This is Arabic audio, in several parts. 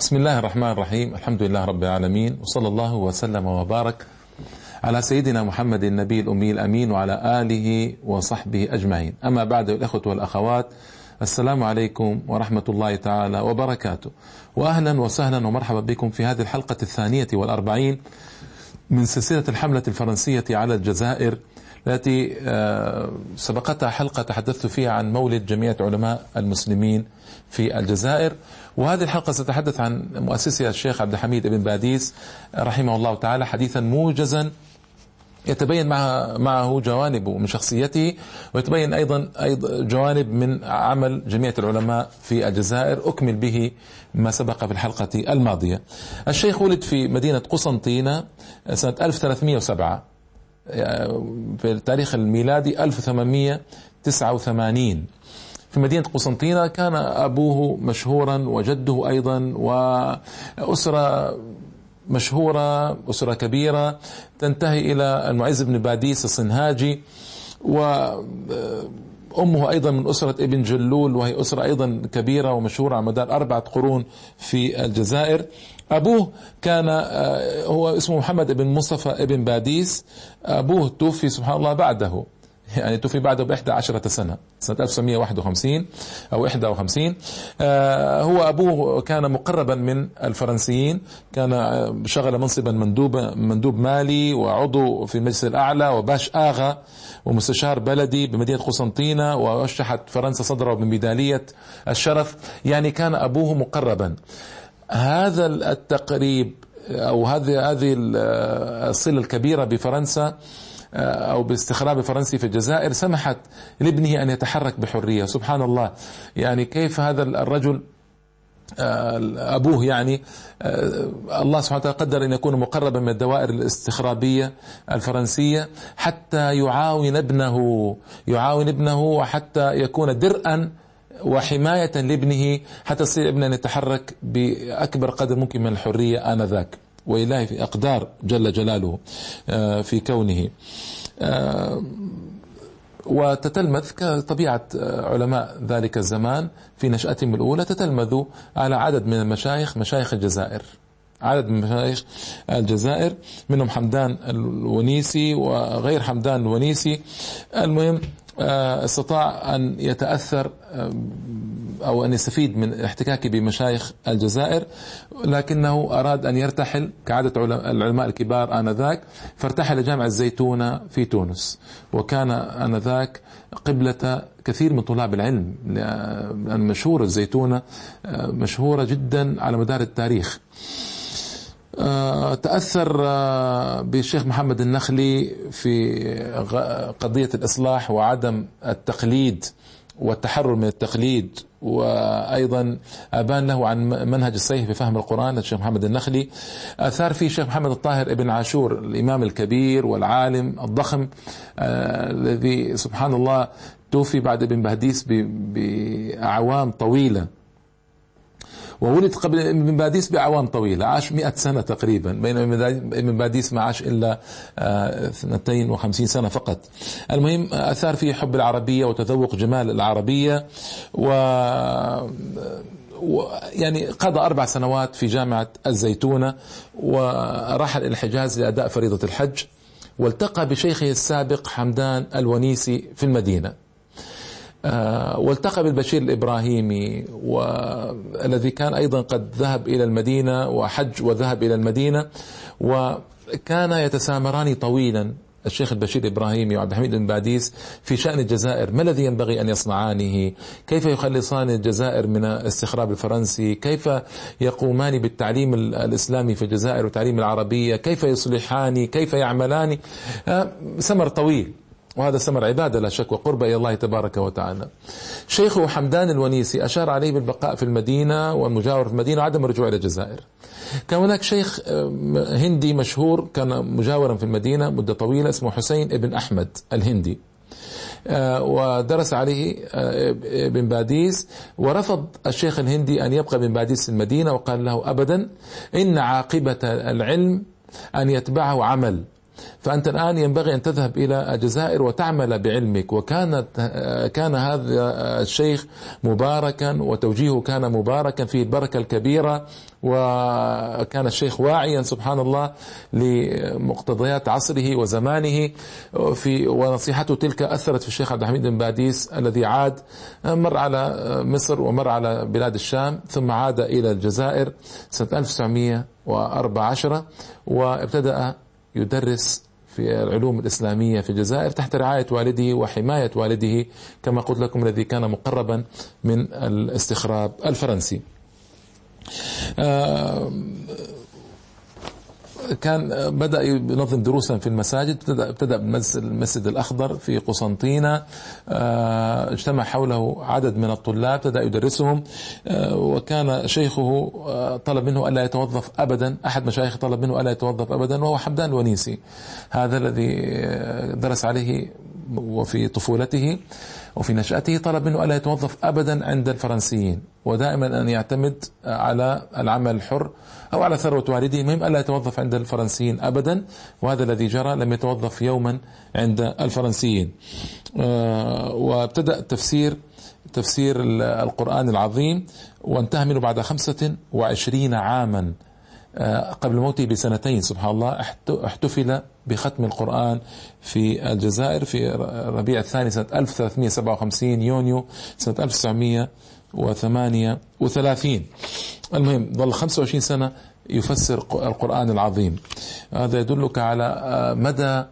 بسم الله الرحمن الرحيم. الحمد لله رب العالمين. وصلى الله وسلم وبارك على سيدنا محمد النبي الأمي الأمين وعلى آله وصحبه أجمعين. أما بعد الأخوة والأخوات السلام عليكم ورحمة الله تعالى وبركاته. وأهلا وسهلا ومرحبا بكم في هذه الحلقة الثانية والأربعين من سلسلة الحملة الفرنسية على الجزائر التي آه، سبقتها حلقة تحدثت فيها عن مولد جمعية علماء المسلمين في الجزائر. وهذه الحلقة ستتحدث عن مؤسسها الشيخ عبد الحميد بن باديس رحمه الله تعالى حديثا موجزا يتبين معه, معه جوانب من شخصيته ويتبين أيضا أيضا جوانب من عمل جمعيه العلماء في الجزائر أكمل به ما سبق في الحلقة الماضية. الشيخ ولد في مدينة قسنطينة سنة 1307 في التاريخ الميلادي 1889 في مدينة قسنطينة كان أبوه مشهورا وجده أيضا وأسرة مشهورة أسرة كبيرة تنتهي إلى المعز بن باديس الصنهاجي و أمه أيضا من أسرة ابن جلول وهي أسرة أيضا كبيرة ومشهورة على مدار أربعة قرون في الجزائر. أبوه كان آه، هو اسمه محمد بن مصطفى ابن باديس. أبوه توفي سبحان الله بعده. يعني توفي بعده بإحدى عشرة سنة سنة 1951 أو 51 آه هو أبوه كان مقربا من الفرنسيين كان آه، شغل منصبا مندوب مندوب مالي وعضو في المجلس الأعلى وباش آغا ومستشار بلدي بمدينة قسنطينة ورشحت فرنسا صدره بميدالية الشرف. يعني كان أبوه مقربا. هذا التقريب أو هذه هذه الصلة الكبيرة بفرنسا آه، أو باستخراب فرنسي في الجزائر سمحت لابنه أن يتحرك بحرية. سبحان الله. يعني كيف هذا الرجل آه، أبوه يعني آه، الله سبحانه وتعالى قدر أن يكون مقربا من الدوائر الاستخرابية الفرنسية حتى يعاون ابنه يعاون ابنه وحتى يكون درءا وحماية لابنه حتى يصير ابنه يتحرك بأكبر قدر ممكن من الحرية آنذاك. وإله في أقدار جل جلاله آه، في كونه. آه، وتتلمذ كطبيعة آه، علماء ذلك الزمان في نشأتهم الأولى تتلمذوا على عدد من المشايخ مشايخ الجزائر. عدد من مشايخ الجزائر منهم حمدان الونيسي وغير حمدان الونيسي. المهم استطاع أن يتأثر آه، أو أن يستفيد من احتكاكه بمشايخ الجزائر لكنه أراد أن يرتحل كعادة العلماء الكبار آنذاك فارتحل لجامع الزيتونة في تونس وكان آنذاك قبلة كثير من طلاب العلم لأن مشهور الزيتونة آه، مشهورة جدا على مدار التاريخ. آه، تأثر آه، بالشيخ محمد النخلي في قضية الإصلاح وعدم التقليد والتحرر من التقليد. وأيضا أبان له عن منهج الصحيح في فهم القرآن الشيخ محمد النخلي. أثار فيه الشيخ محمد الطاهر ابن عاشور الإمام الكبير والعالم الضخم آه، الذي سبحان الله توفي بعد ابن باديس بأعوام طويلة. وولد قبل ابن باديس بأعوام طويلة عاش مئة سنة تقريبا بينما ابن باديس ما عاش إلا آه، اثنتين وخمسين سنة فقط. المهم أثار فيه حب العربية وتذوق جمال العربية و يعني قضى أربع سنوات في جامعة الزيتونة ورحل إلى الحجاز لأداء فريضة الحج والتقى بشيخه السابق حمدان الونيسي في المدينة. آه، والتقى بالبشير الإبراهيمي والذي كان أيضا قد ذهب إلى المدينة وحج وذهب إلى المدينة وكان يتسامران طويلا الشيخ البشير الإبراهيمي وعبد الحميد بن باديس في شأن الجزائر ما الذي ينبغي أن يصنعانه؟ كيف يخلصان الجزائر من الاستخراب الفرنسي؟ كيف يقومان بالتعليم الإسلامي في الجزائر والتعليم العربية؟ كيف يصلحان؟ كيف يعملان؟ آه، سمر طويل وهذا ثمر عبادة لا شك وقرب إلى الله تبارك وتعالى. شيخه حمدان الونيسي أشار عليه بالبقاء في المدينة والمجاورة في المدينة وعدم الرجوع إلى الجزائر. كان هناك شيخ هندي مشهور كان مجاورا في المدينة مدة طويلة اسمه حسين ابن أحمد الهندي. آه، ودرس عليه آه، ابن باديس ورفض الشيخ الهندي أن يبقى ابن باديس في المدينة وقال له أبدا إن عاقبة العلم أن يتبعه عمل. فأنت الآن ينبغي أن تذهب إلى الجزائر وتعمل بعلمك. وكانت كان هذا الشيخ مباركا وتوجيهه كان مباركا فيه البركة الكبيرة وكان الشيخ واعيا سبحان الله لمقتضيات عصره وزمانه. في ونصيحته تلك أثرت في الشيخ عبد الحميد بن باديس الذي عاد مر على مصر ومر على بلاد الشام ثم عاد إلى الجزائر سنة 1914 وابتدأ يدرس في العلوم الإسلامية في الجزائر تحت رعاية والده وحماية والده كما قلت لكم الذي كان مقربا من الاستخراب الفرنسي. آه، كان بدأ ينظم دروسا في المساجد ابتدأ بالمسجد الأخضر في قسنطينة آه، اجتمع حوله عدد من الطلاب ابتدأ يدرسهم آه، وكان شيخه طلب منه ألا يتوظف ابدا أحد مشايخه طلب منه ألا يتوظف ابدا وهو حمدان الونيسي هذا الذي درس عليه وفي طفولته وفي نشأته طلب منه ألا يتوظف أبدا عند الفرنسيين ودائما أن يعتمد على العمل الحر أو على ثروة والده. المهم ألا يتوظف عند الفرنسيين أبدا وهذا الذي جرى لم يتوظف يوما عند الفرنسيين. آه، وابتدأ تفسير تفسير القرآن العظيم وانتهى منه بعد خمسة وعشرين عاما. قبل موته بسنتين سبحان الله احتفل بختم القرآن في الجزائر في ربيع الثاني سنة 1357 يونيو سنة 1938 المهم ظل 25 سنة يفسر القرآن العظيم. هذا يدلك على آه، مدى آه،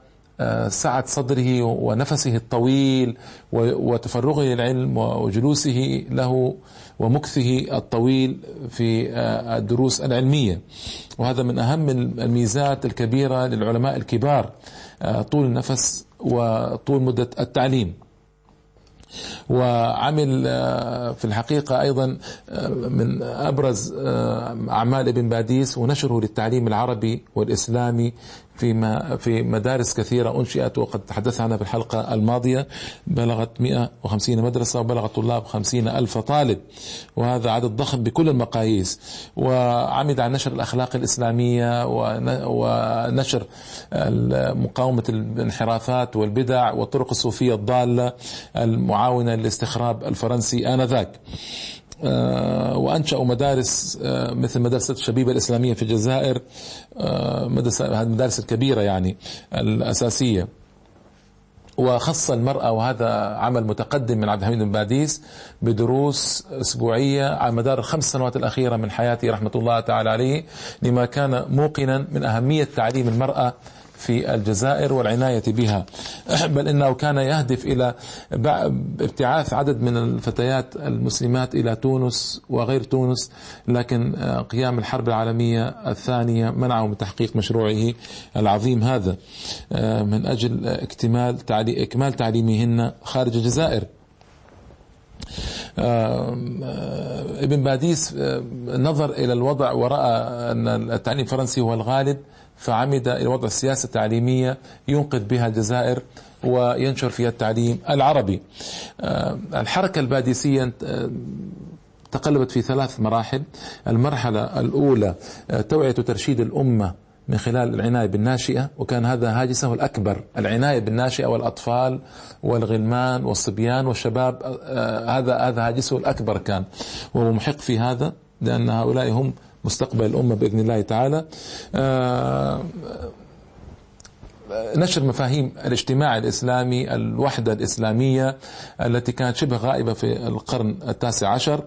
سعة صدره ونفسه الطويل وتفرغه للعلم وجلوسه له ومكثه الطويل في آه، الدروس العلمية. وهذا من أهم الميزات الكبيرة للعلماء الكبار آه، طول النفس وطول مدة التعليم. وعمل آه، في الحقيقة أيضا آه، من أبرز آه، أعمال ابن باديس ونشره للتعليم العربي والإسلامي في في مدارس كثيرة أنشئت وقد تحدثنا عنها في الحلقة الماضية. بلغت 150 مدرسة وبلغ طلاب 50 ألف طالب وهذا عدد ضخم بكل المقاييس. وعمد على نشر الأخلاق الإسلامية ونشر مقاومة الانحرافات والبدع والطرق الصوفية الضالة المعاونة للاستخراب الفرنسي آنذاك. آه، وأنشأوا مدارس آه، مثل مدرسة الشبيبة الإسلامية في الجزائر آه، مدرسة المدارس الكبيرة يعني الأساسية. وخص المرأة وهذا عمل متقدم من عبد الحميد بن باديس بدروس أسبوعية على مدار الخمس سنوات الأخيرة من حياته رحمة الله تعالى عليه لما كان موقنا من أهمية تعليم المرأة في الجزائر والعناية بها. بل إنه كان يهدف إلى ابتعاث عدد من الفتيات المسلمات إلى تونس وغير تونس لكن آه، قيام الحرب العالمية الثانية منعه من تحقيق مشروعه العظيم هذا. آه، من أجل اكتمال إكمال تعليمهن خارج الجزائر. آه، ابن باديس نظر إلى الوضع ورأى أن التعليم الفرنسي هو الغالب. فعمد إلى وضع السياسة التعليمية ينقذ بها الجزائر وينشر فيها التعليم العربي. آه، الحركة الباديسية آه، تقلبت في ثلاث مراحل. المرحلة الأولى آه، توعية وترشيد الأمة من خلال العناية بالناشئة وكان هذا هاجسه الأكبر العناية بالناشئة والأطفال والغلمان والصبيان والشباب. هذا هذا هاجسه الأكبر كان وهو محق في هذا لأن هؤلاء هم مستقبل الأمة بإذن الله تعالى. آه، نشر مفاهيم الاجتماع الإسلامي الوحدة الإسلامية التي كانت شبه غائبة في القرن التاسع عشر.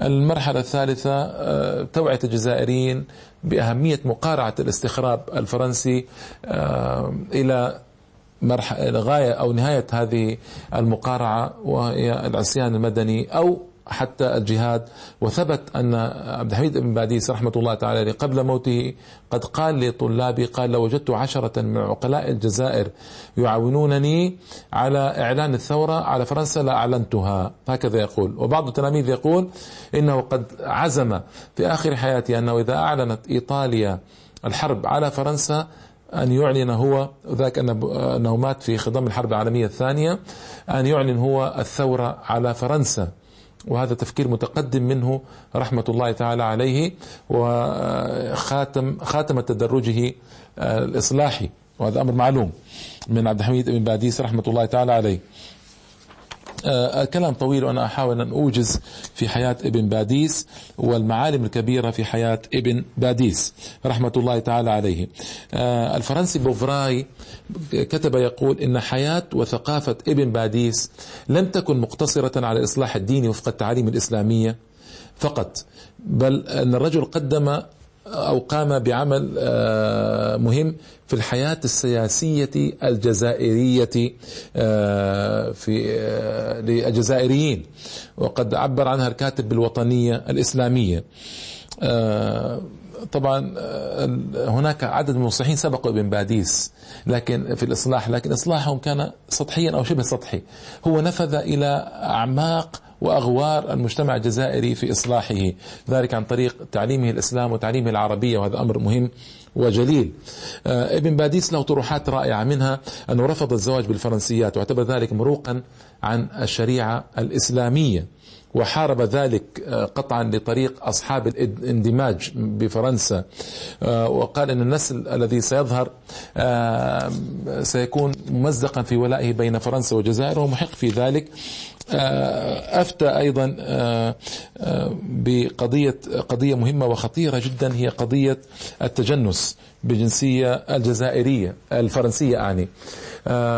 المرحلة الثالثة آه، توعية الجزائريين بأهمية مقارعة الاستخراب الفرنسي آه، إلى غاية أو نهاية هذه المقارعة وهي العصيان المدني أو حتى الجهاد. وثبت أن عبد الحميد بن باديس رحمة الله تعالى قبل موته قد قال لطلابي قال لو وجدت عشرة من عقلاء الجزائر يعاونونني على إعلان الثورة على فرنسا لأعلنتها. هكذا يقول. وبعض التلاميذ يقول إنه قد عزم في آخر حياته أنه إذا أعلنت إيطاليا الحرب على فرنسا أن يعلن هو ذاك أنه مات في خضم الحرب العالمية الثانية أن يعلن هو الثورة على فرنسا. وهذا تفكير متقدم منه رحمة الله تعالى عليه وخاتم خاتم تدرجه آه، الإصلاحي وهذا أمر معلوم من عبد الحميد بن باديس رحمة الله تعالى عليه. كلام طويل وأنا أحاول أن أوجز في حياة ابن باديس والمعالم الكبيرة في حياة ابن باديس. رحمة الله تعالى عليه. آه الفرنسي بوفراي كتب يقول إن حياة وثقافة ابن باديس لم تكن مقتصرة على الإصلاح الديني وفق التعاليم الإسلامية فقط بل أن الرجل قدم أو قام بعمل آه، مهم في الحياة السياسية الجزائرية آه، في آه، للجزائريين. وقد عبر عنها الكاتب بالوطنية الإسلامية. طبعا هناك عدد من المصلحين سبقوا ابن باديس لكن في الإصلاح لكن إصلاحهم كان سطحيا أو شبه سطحي. هو نفذ إلى أعماق وأغوار المجتمع الجزائري في إصلاحه ذلك عن طريق تعليمه الإسلام وتعليمه العربية وهذا أمر مهم وجليل. آه، ابن باديس له طروحات رائعة منها أنه رفض الزواج بالفرنسيات واعتبر ذلك مروقا عن الشريعة الإسلامية وحارب ذلك آه، قطعا لطريق أصحاب الاندماج بفرنسا. آه، وقال إن النسل الذي سيظهر سيكون ممزقا في ولائه بين فرنسا والجزائر وهو محق في ذلك. أفتى أيضا آه، آه، بقضية قضية مهمة وخطيرة جدا هي قضية التجنس بالجنسيه الجزائرية الفرنسية أعني.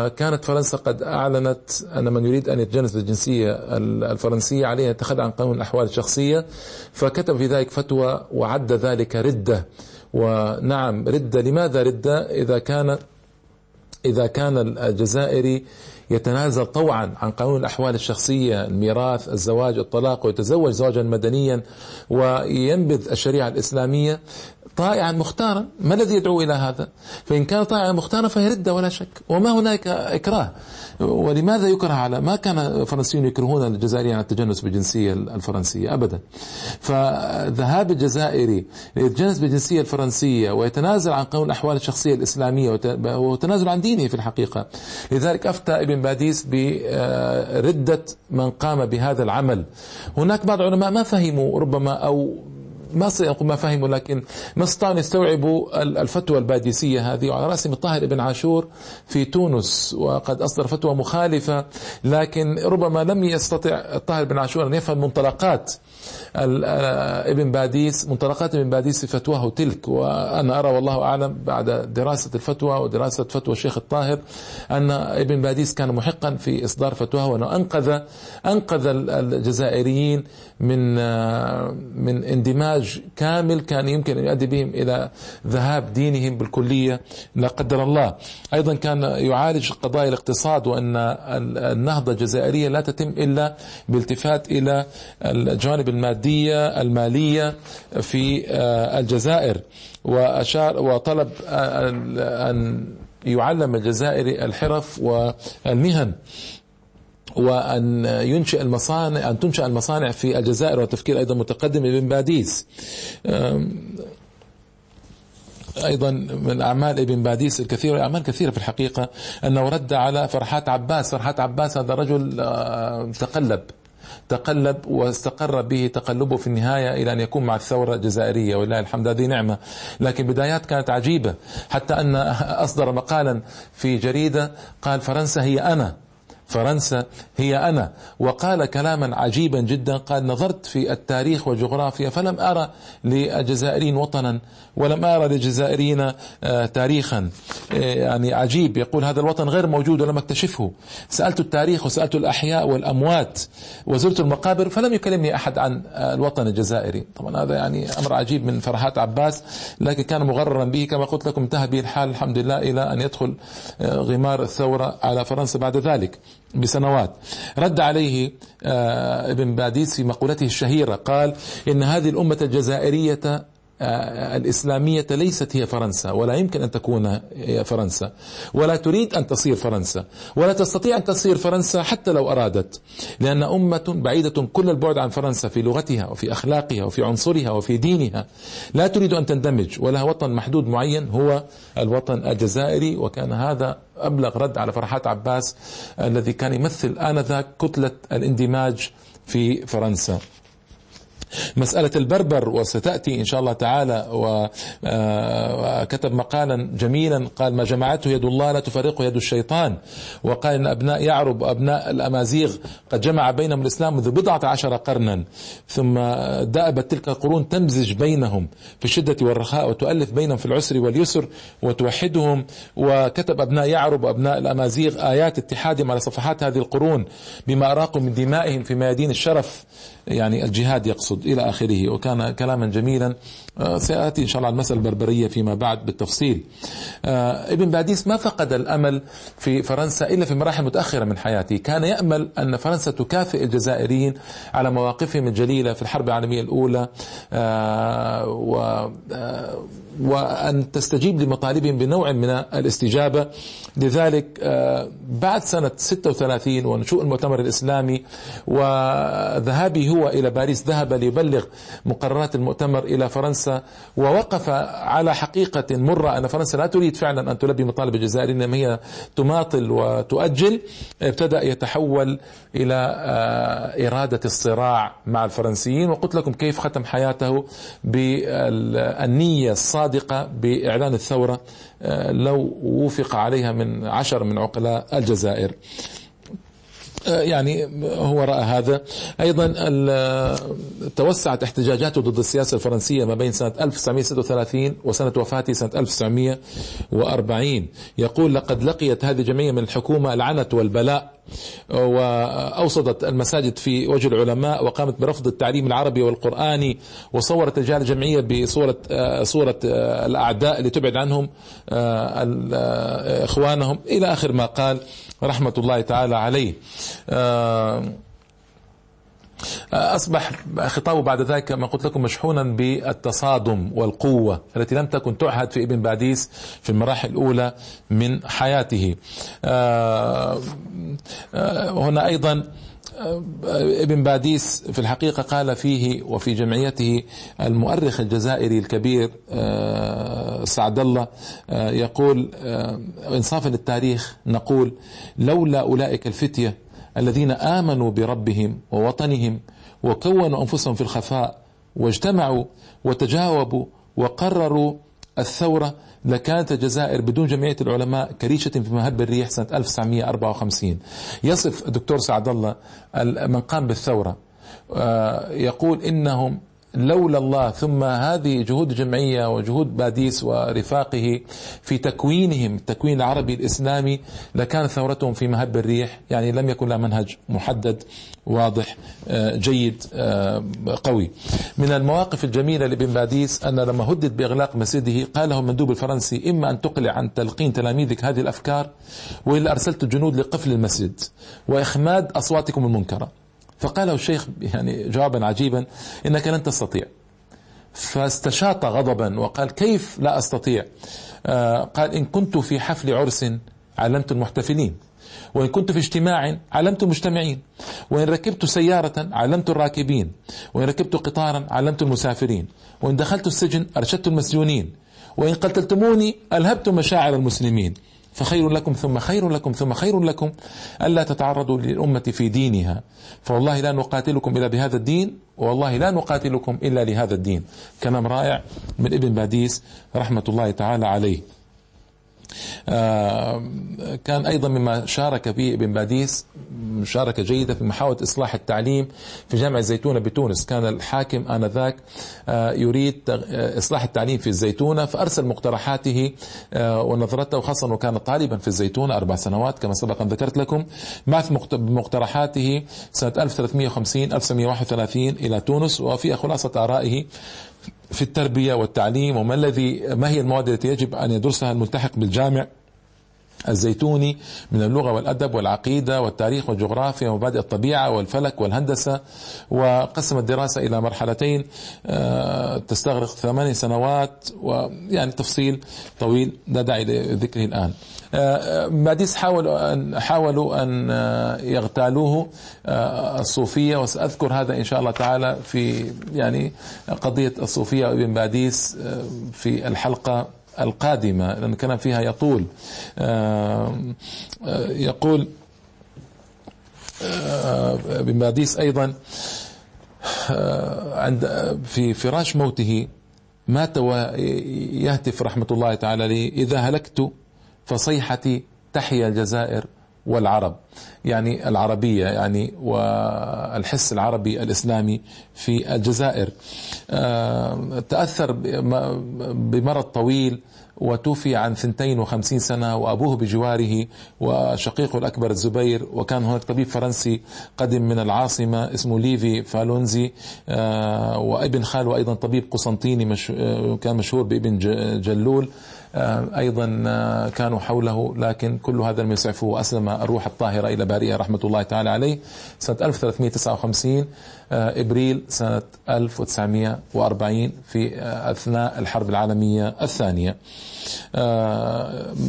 كانت فرنسا قد أعلنت أن من يريد أن يتجنس بالجنسية الفرنسية عليه ان يتخلى عن قانون الأحوال الشخصية فكتب في ذلك فتوى وعد ذلك ردة. ونعم ردة. لماذا ردة؟ إذا كان إذا كان الجزائري يتنازل طوعا عن قانون الأحوال الشخصية الميراث الزواج الطلاق ويتزوج زواجا مدنيا وينبذ الشريعة الإسلامية طائعا مختارا. ما الذي يدعو إلى هذا؟ فإن كان طائعا مختارا فهي ردة ولا شك. وما هناك إكراه. ولماذا يكره على ما كان الفرنسيون يكرهون الجزائريين على التجنس بالجنسية الفرنسية؟ أبدا. فذهاب الجزائري ليتجنس بالجنسية الفرنسية ويتنازل عن قانون الأحوال الشخصية الإسلامية وتنازل عن دينه في الحقيقة. لذلك أفتى ابن باديس بردة من قام بهذا العمل. هناك بعض العلماء ما فهموا ربما أو ما ما فهموا لكن ما استطاعوا يستوعبوا الفتوى الباديسية هذه. وعلى رأسهم الطاهر بن عاشور في تونس وقد أصدر فتوى مخالفة لكن ربما لم يستطع الطاهر بن عاشور أن يفهم منطلقات ابن باديس. منطلقات ابن باديس في فتواه تلك. وأنا أرى والله أعلم بعد دراسة الفتوى ودراسة فتوى الشيخ الطاهر أن ابن باديس كان محقا في إصدار فتواه وأنه أنقذ أنقذ الجزائريين من من اندماج كامل كان يمكن أن يؤدي بهم إلى ذهاب دينهم بالكلية لا قدر الله. أيضا كان يعالج قضايا الاقتصاد وأن النهضة الجزائرية لا تتم إلا بالتفات إلى الجوانب المادية المالية في آه، الجزائر. وأشار وطلب أن يعلم الجزائري الحرف والمهن. وأن ينشئ المصانع أن تنشأ المصانع في الجزائر وتفكير أيضا متقدم ابن باديس أيضا من أعمال ابن باديس الكثيره أعمال كثيرة في الحقيقة أنه رد على فرحات عباس. فرحات عباس هذا رجل تقلب تقلب واستقر به تقلبه في النهاية إلى أن يكون مع الثورة الجزائرية ولله الحمد هذه نعمة. لكن بدايات كانت عجيبة حتى أن أصدر مقالا في جريدة قال فرنسا هي أنا. فرنسا هي أنا. وقال كلاما عجيبا جدا قال نظرت في التاريخ والجغرافيا فلم أرى للجزائريين وطنا ولم أرى للجزائريين آه، تاريخا. آه، يعني عجيب. يقول هذا الوطن غير موجود ولم أكتشفه. سألت التاريخ وسألت الأحياء والأموات وزرت المقابر فلم يكلمني أحد عن الوطن الجزائري. طبعا هذا يعني أمر عجيب من فرحات عباس لكن كان مغررا به. كما قلت لكم انتهى به الحال. الحمد لله إلى أن يدخل آه، غمار الثورة على فرنسا بعد ذلك. بسنوات. رد عليه آه، ابن باديس في مقولته الشهيرة قال إن هذه الأمة الجزائرية الإسلامية ليست هي فرنسا ولا يمكن أن تكون هي فرنسا ولا تريد أن تصير فرنسا ولا تستطيع أن تصير فرنسا حتى لو أرادت لأن أمة بعيدة كل البعد عن فرنسا في لغتها وفي أخلاقها وفي عنصرها وفي دينها. لا تريد أن تندمج ولها وطن محدود معين هو الوطن الجزائري وكان هذا أبلغ رد على فرحات عباس الذي كان يمثل آنذاك كتلة الاندماج في فرنسا. مسألة البربر وستأتي إن شاء الله تعالى وكتب آه، مقالا جميلا قال ما جمعته يد الله لا تفرقه يد الشيطان. وقال إن أبناء يعرب وأبناء الأمازيغ قد جمع بينهم الإسلام منذ بضعة عشر قرنا ثم دأبت تلك القرون تمزج بينهم في الشدة والرخاء وتؤلف بينهم في العسر واليسر وتوحدهم. وكتب أبناء يعرب وأبناء الأمازيغ آيات اتحادهم على صفحات هذه القرون بما أراقوا من دمائهم في ميادين الشرف. يعني الجهاد يقصد إلى آخره وكان كلاما جميلا آه، سيأتي إن شاء الله المسألة البربرية فيما بعد بالتفصيل. آه، ابن باديس ما فقد الأمل في فرنسا إلا في مراحل متأخرة من حياته. كان يأمل أن فرنسا تكافئ الجزائريين على مواقفهم الجليلة في الحرب العالمية الأولى آه، و وأن تستجيب لمطالبهم بنوع من الاستجابة. لذلك بعد سنة 36 ونشوء المؤتمر الإسلامي وذهابه هو إلى باريس ذهب ليبلغ مقررات المؤتمر إلى فرنسا. ووقف على حقيقة مرة أن فرنسا لا تريد فعلا أن تلبي مطالب الجزائر إنما هي تماطل وتؤجل. ابتدأ يتحول إلى آه، إرادة الصراع مع الفرنسيين. وقلت لكم كيف ختم حياته بالنية الصادقة بإعلان الثورة آه، لو وفق عليها من عشر من عقلاء الجزائر. يعني هو رأى هذا. أيضا توسعت احتجاجاته ضد السياسة الفرنسية ما بين سنة 1936 وسنة وفاته سنة 1940 يقول لقد لقيت هذه الجمعية من الحكومة العنت والبلاء وأوصدت المساجد في وجه العلماء وقامت برفض التعليم العربي والقرآني وصورت رجال الجمعية بصورة آه، صورة آه، الأعداء لتبعد عنهم إخوانهم. إلى آخر ما قال رحمة الله تعالى عليه. آه، أصبح خطابه بعد ذلك كما قلت لكم مشحونا بالتصادم والقوة التي لم تكن تعهد في ابن باديس في المراحل الأولى من حياته. آه، آه، هنا أيضا ابن باديس في الحقيقة قال فيه وفي جمعيته المؤرخ الجزائري الكبير آه، سعد الله آه، يقول آه، انصافا للتاريخ نقول لولا أولئك الفتية الذين آمنوا بربهم ووطنهم وكونوا أنفسهم في الخفاء واجتمعوا وتجاوبوا وقرروا الثورة لكانت الجزائر بدون جمعية العلماء كريشة في مهب الريح سنة 1954 يصف الدكتور سعد الله من قام بالثورة. آه، يقول إنهم لولا الله ثم هذه جهود الجمعية وجهود باديس ورفاقه في تكوينهم التكوين العربي الإسلامي لكانت ثورتهم في مهب الريح يعني لم يكن لها منهج محدد واضح آه، جيد آه، قوي. من المواقف الجميلة لابن باديس أن لما هدد بإغلاق مسجده قال له المندوب الفرنسي إما أن تقلع عن تلقين تلاميذك هذه الأفكار وإلا أرسلت الجنود لقفل المسجد وإخماد أصواتكم المنكرة. فقال الشيخ يعني جوابا عجيبا إنك لن تستطيع. فاستشاط غضبا وقال كيف لا أستطيع؟ آه قال إن كنت في حفل عرس علمت المحتفلين وإن كنت في اجتماع علمت المجتمعين وإن ركبت سيارة علمت الراكبين وإن ركبت قطارا علمت المسافرين وإن دخلت السجن أرشدت المسجونين وإن قتلتموني ألهبت مشاعر المسلمين. فخير لكم ثم خير لكم ثم خير لكم ألا تتعرضوا للأمة في دينها. فوالله لا نقاتلكم إلا بهذا الدين والله لا نقاتلكم إلا لهذا الدين. كلام رائع من ابن باديس رحمة الله تعالى عليه. كان أيضا مما شارك فيه ابن باديس مشاركة جيدة في محاولة إصلاح التعليم في جامع الزيتونة بتونس. كان الحاكم آنذاك آه، يريد آه، إصلاح التعليم في الزيتونة فأرسل مقترحاته ونظرته خاصة وكان طالبا في الزيتونة أربع سنوات كما سبق أن ذكرت لكم. بعث بمقترحاته سنة 1350 1931 إلى تونس وفي خلاصة آرائه في التربية والتعليم وما الذي ما هي المواد التي يجب أن يدرسها الملتحق بالجامع؟ الزيتوني من اللغة والأدب والعقيدة والتاريخ والجغرافيا ومبادئ الطبيعة والفلك والهندسة وقسم الدراسة إلى مرحلتين آه، تستغرق ثماني سنوات ويعني تفصيل طويل لا داعي لذكره الآن. ماديس حاولوا أن حاولوا أن يغتالوه آه، الصوفية وسأذكر هذا إن شاء الله تعالى في يعني قضية الصوفية وابن باديس آه، في الحلقة القادمة لأن الكلام فيها يطول آه، يقول ابن باديس أيضا عند في فراش موته مات ويهتف رحمة الله تعالى عليه إذا هلكت فصيحتي تحيا الجزائر. والعرب يعني العربية يعني والحس العربي الإسلامي في الجزائر. آه، تأثر بمرض طويل وتوفي عن 52 سنة وأبوه بجواره وشقيقه الأكبر الزبير. وكان هناك طبيب فرنسي قدم من العاصمة اسمه ليفي فالونزي. آه، وابن خاله أيضا طبيب قسنطيني آه، كان مشهور بابن جلول. أيضا آه، كانوا حوله لكن كل هذا لم يسعفه. وأسلم الروح الطاهرة إلى بارئة رحمة الله تعالى عليه. سنة 1359 آه، إبريل سنة 1940 في أثناء الحرب العالمية الثانية.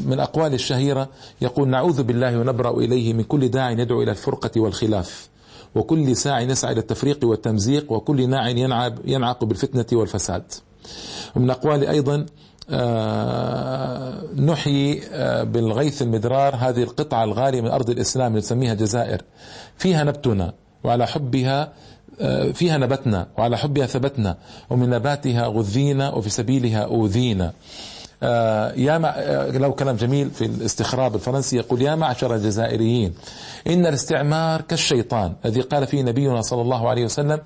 من أقوال الشهيرة يقول نعوذ بالله ونبرأ إليه من كل داع يدعو إلى الفرقة والخلاف وكل ساع يسعى إلى التفريق والتمزيق وكل ناع ينعق بالفتنة والفساد. ومن أقوال أيضا آه، نحيي آه، بالغيث المدرار هذه القطعة الغالية من أرض الإسلام نسميها جزائر. فيها نبتنا وعلى حبها آه، فيها نبتنا وعلى حبها ثبتنا ومن نباتها غذينا وفي سبيلها أوذينا. آه، يا مع... آه، له كلام جميل في الاستخراب الفرنسي يقول يا معشر الجزائريين إن الاستعمار كالشيطان الذي قال فيه نبينا صلى الله عليه وسلم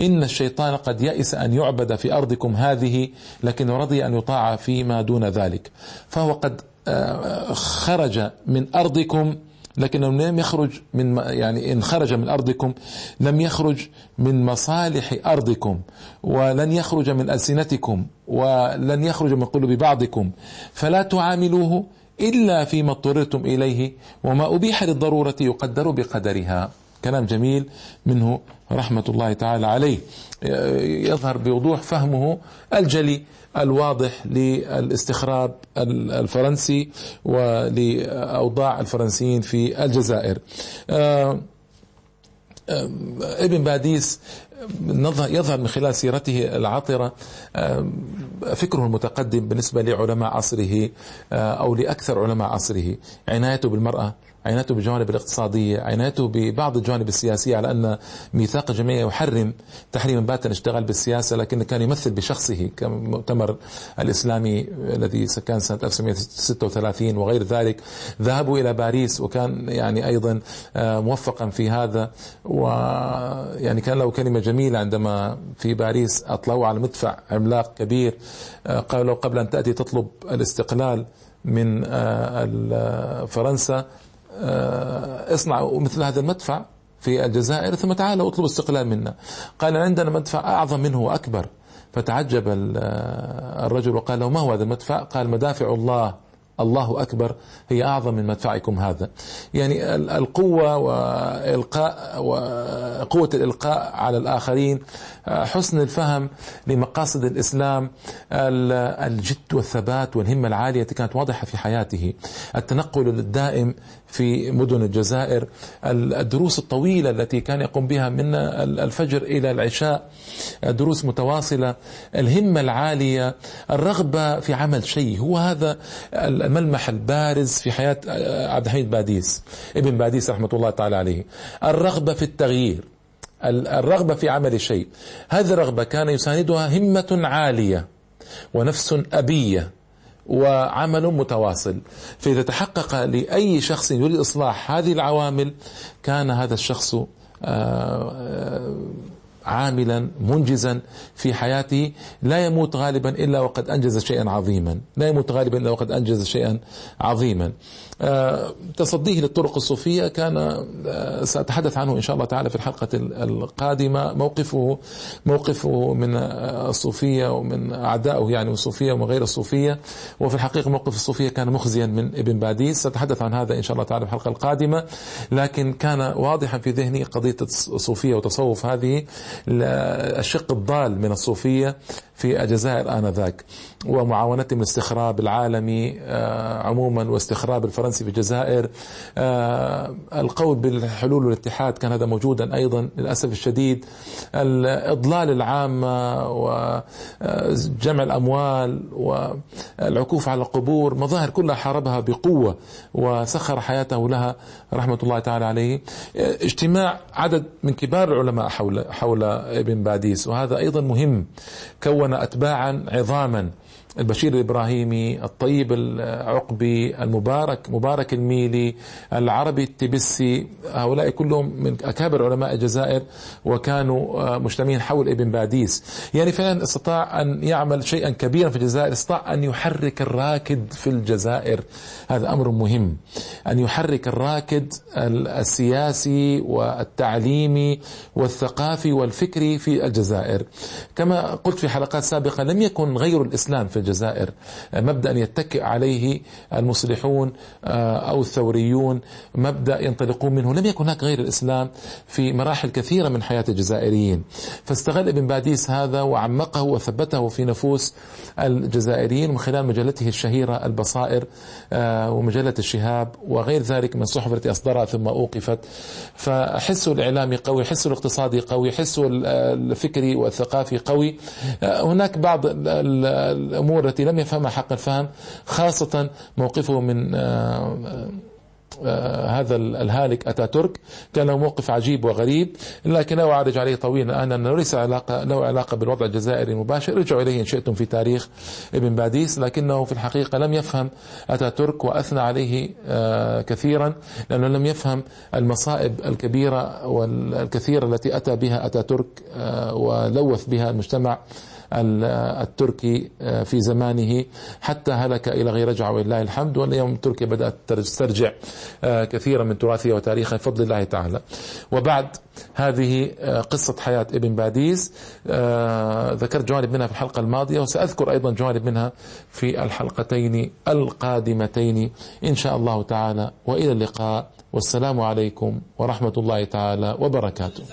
إن الشيطان قد يئس أن يعبد في أرضكم هذه لكن رضي أن يطاع فيما دون ذلك. فهو قد آه، خرج من أرضكم لكنه لم يخرج من يعني إن خرج من أرضكم لم يخرج من مصالح أرضكم ولن يخرج من ألسنتكم ولن يخرج من قلوب بعضكم فلا تعاملوه إلا فيما اضطررتم إليه وما أبيح للضرورة يقدر بقدرها. كلام جميل منه رحمة الله تعالى عليه. يظهر بوضوح فهمه الجلي الواضح للاستخراب الفرنسي ولأوضاع الفرنسيين في الجزائر. آه، آه، ابن باديس يظهر من خلال سيرته العاطرة آه، فكره المتقدم بالنسبة لعلماء عصره أو لأكثر علماء عصره. عنايته بالمرأة عنايته بالجوانب الاقتصادية عنايته ببعض الجوانب السياسية على أن ميثاق الجمعية يحرم تحريما باتا اشتغل بالسياسة لكن كان يمثل بشخصه كمؤتمر الإسلامي الذي كان سنة 1936 وغير ذلك. ذهبوا إلى باريس وكان يعني أيضا آه، موفقا في هذا. ويعني كان له كلمة جميلة عندما في باريس أطلعوا على مدفع عملاق كبير آه، قالوا قبل أن تأتي تطلب الاستقلال من آه، فرنسا آه، اصنعوا مثل هذا المدفع في الجزائر ثم تعالوا اطلبوا استقلال منا. قال عندنا مدفع أعظم منه وأكبر. فتعجب آه، الرجل وقال له ما هو هذا المدفع؟ قال مدافع الله. الله أكبر. هي أعظم من مدفعكم هذا. يعني القوة وإلقاء وقوة الإلقاء على الآخرين حسن الفهم لمقاصد الإسلام الجد والثبات والهمة العالية كانت واضحة في حياته. التنقل الدائم في مدن الجزائر الدروس الطويلة التي كان يقوم بها من الفجر إلى العشاء دروس متواصلة الهمة العالية الرغبة في عمل شيء. هو هذا الملمح البارز في حياة عبد الحميد باديس ابن باديس رحمة الله تعالى عليه. الرغبة في التغيير. الرغبة في عمل شيء. هذه الرغبة كان يساندها همة عالية ونفس أبية وعمل متواصل. فإذا تحقق لأي شخص يريد إصلاح هذه العوامل كان هذا الشخص آه، آه، عاملا منجزا في حياته. لا يموت غالبا إلا وقد أنجز شيئا عظيما، لا يموت غالبا إلا وقد أنجز شيئا عظيما. آه، تصديه للطرق الصوفية كان آه، سأتحدث عنه إن شاء الله تعالى في الحلقة القادمة. موقفه موقفه من الصوفية ومن أعدائه يعني من الصوفية ومن غير الصوفية. وفي الحقيقة موقف الصوفية كان مخزيا من ابن باديس. سأتحدث عن هذا إن شاء الله تعالى في الحلقة القادمة. لكن كان واضحا في ذهني قضية الصوفية وتصوف هذه الشق الضال من الصوفية في الجزائر آنذاك. ومعاونتهم الاستخراب العالمي آه، عموما واستخراب الفرنسي في الجزائر. آه، القول بالحلول والاتحاد كان هذا موجودا أيضا للأسف الشديد. الإضلال العامة وجمع الأموال والعكوف على القبور مظاهر كلها حاربها بقوة وسخر حياته لها رحمة الله تعالى عليه. اجتماع عدد من كبار العلماء حول حول ابن باديس وهذا أيضا مهم كون أتباعا عظاما. البشير الإبراهيمي الطيب العقبي المبارك مبارك الميلي العربي التبسي هؤلاء كلهم من أكابر علماء الجزائر وكانوا مجتمعين حول ابن باديس. يعني فعلا استطاع أن يعمل شيئا كبيرا في الجزائر استطاع أن يحرك الراكد في الجزائر. هذا أمر مهم. أن يحرك الراكد السياسي والتعليمي والثقافي والفكري في الجزائر. كما قلت في حلقات سابقة لم يكن غير الإسلام في الجزائر. مبدأ يتكئ عليه المصلحون آه، أو الثوريون. مبدأ ينطلقون منه. لم يكن هناك غير الإسلام في مراحل كثيرة من حياة الجزائريين. فاستغل ابن باديس هذا وعمقه وثبته في نفوس الجزائريين من خلال مجلته الشهيرة البصائر آه، ومجلة الشهاب وغير ذلك من الصحف التي أصدرها ثم أوقفت. فحسه الإعلامي قوي حسه الاقتصادي قوي حسه الفكري والثقافي قوي. آه، هناك بعض الأمور الأمور التي لم يفهمها حق الفهم خاصة موقفه من آه، آه، هذا الهالك أتاتورك. كان له موقف عجيب وغريب لكن لا أعرج عليه طويلا الآن أنه ليس علاقة له علاقة بالوضع الجزائري المباشر. ارجعوا إليه إن شئتم في تاريخ ابن باديس لكنه في الحقيقة لم يفهم أتاتورك وأثنى عليه آه، كثيرا لأنه لم يفهم المصائب الكبيرة والكثيرة التي أتى بها أتاتورك ولوث بها المجتمع. التركي آه، في زمانه حتى هلك إلى غير رجعة ولله الحمد واليوم تركيا بدأت تسترجع آه، كثيرا من تراثها وتاريخها بفضل الله تعالى. وبعد هذه آه، قصة حياة ابن باديس ذكرت جوانب منها في الحلقة الماضية وسأذكر أيضا جوانب منها في الحلقتين القادمتين إن شاء الله تعالى. وإلى اللقاء والسلام عليكم ورحمة الله تعالى وبركاته.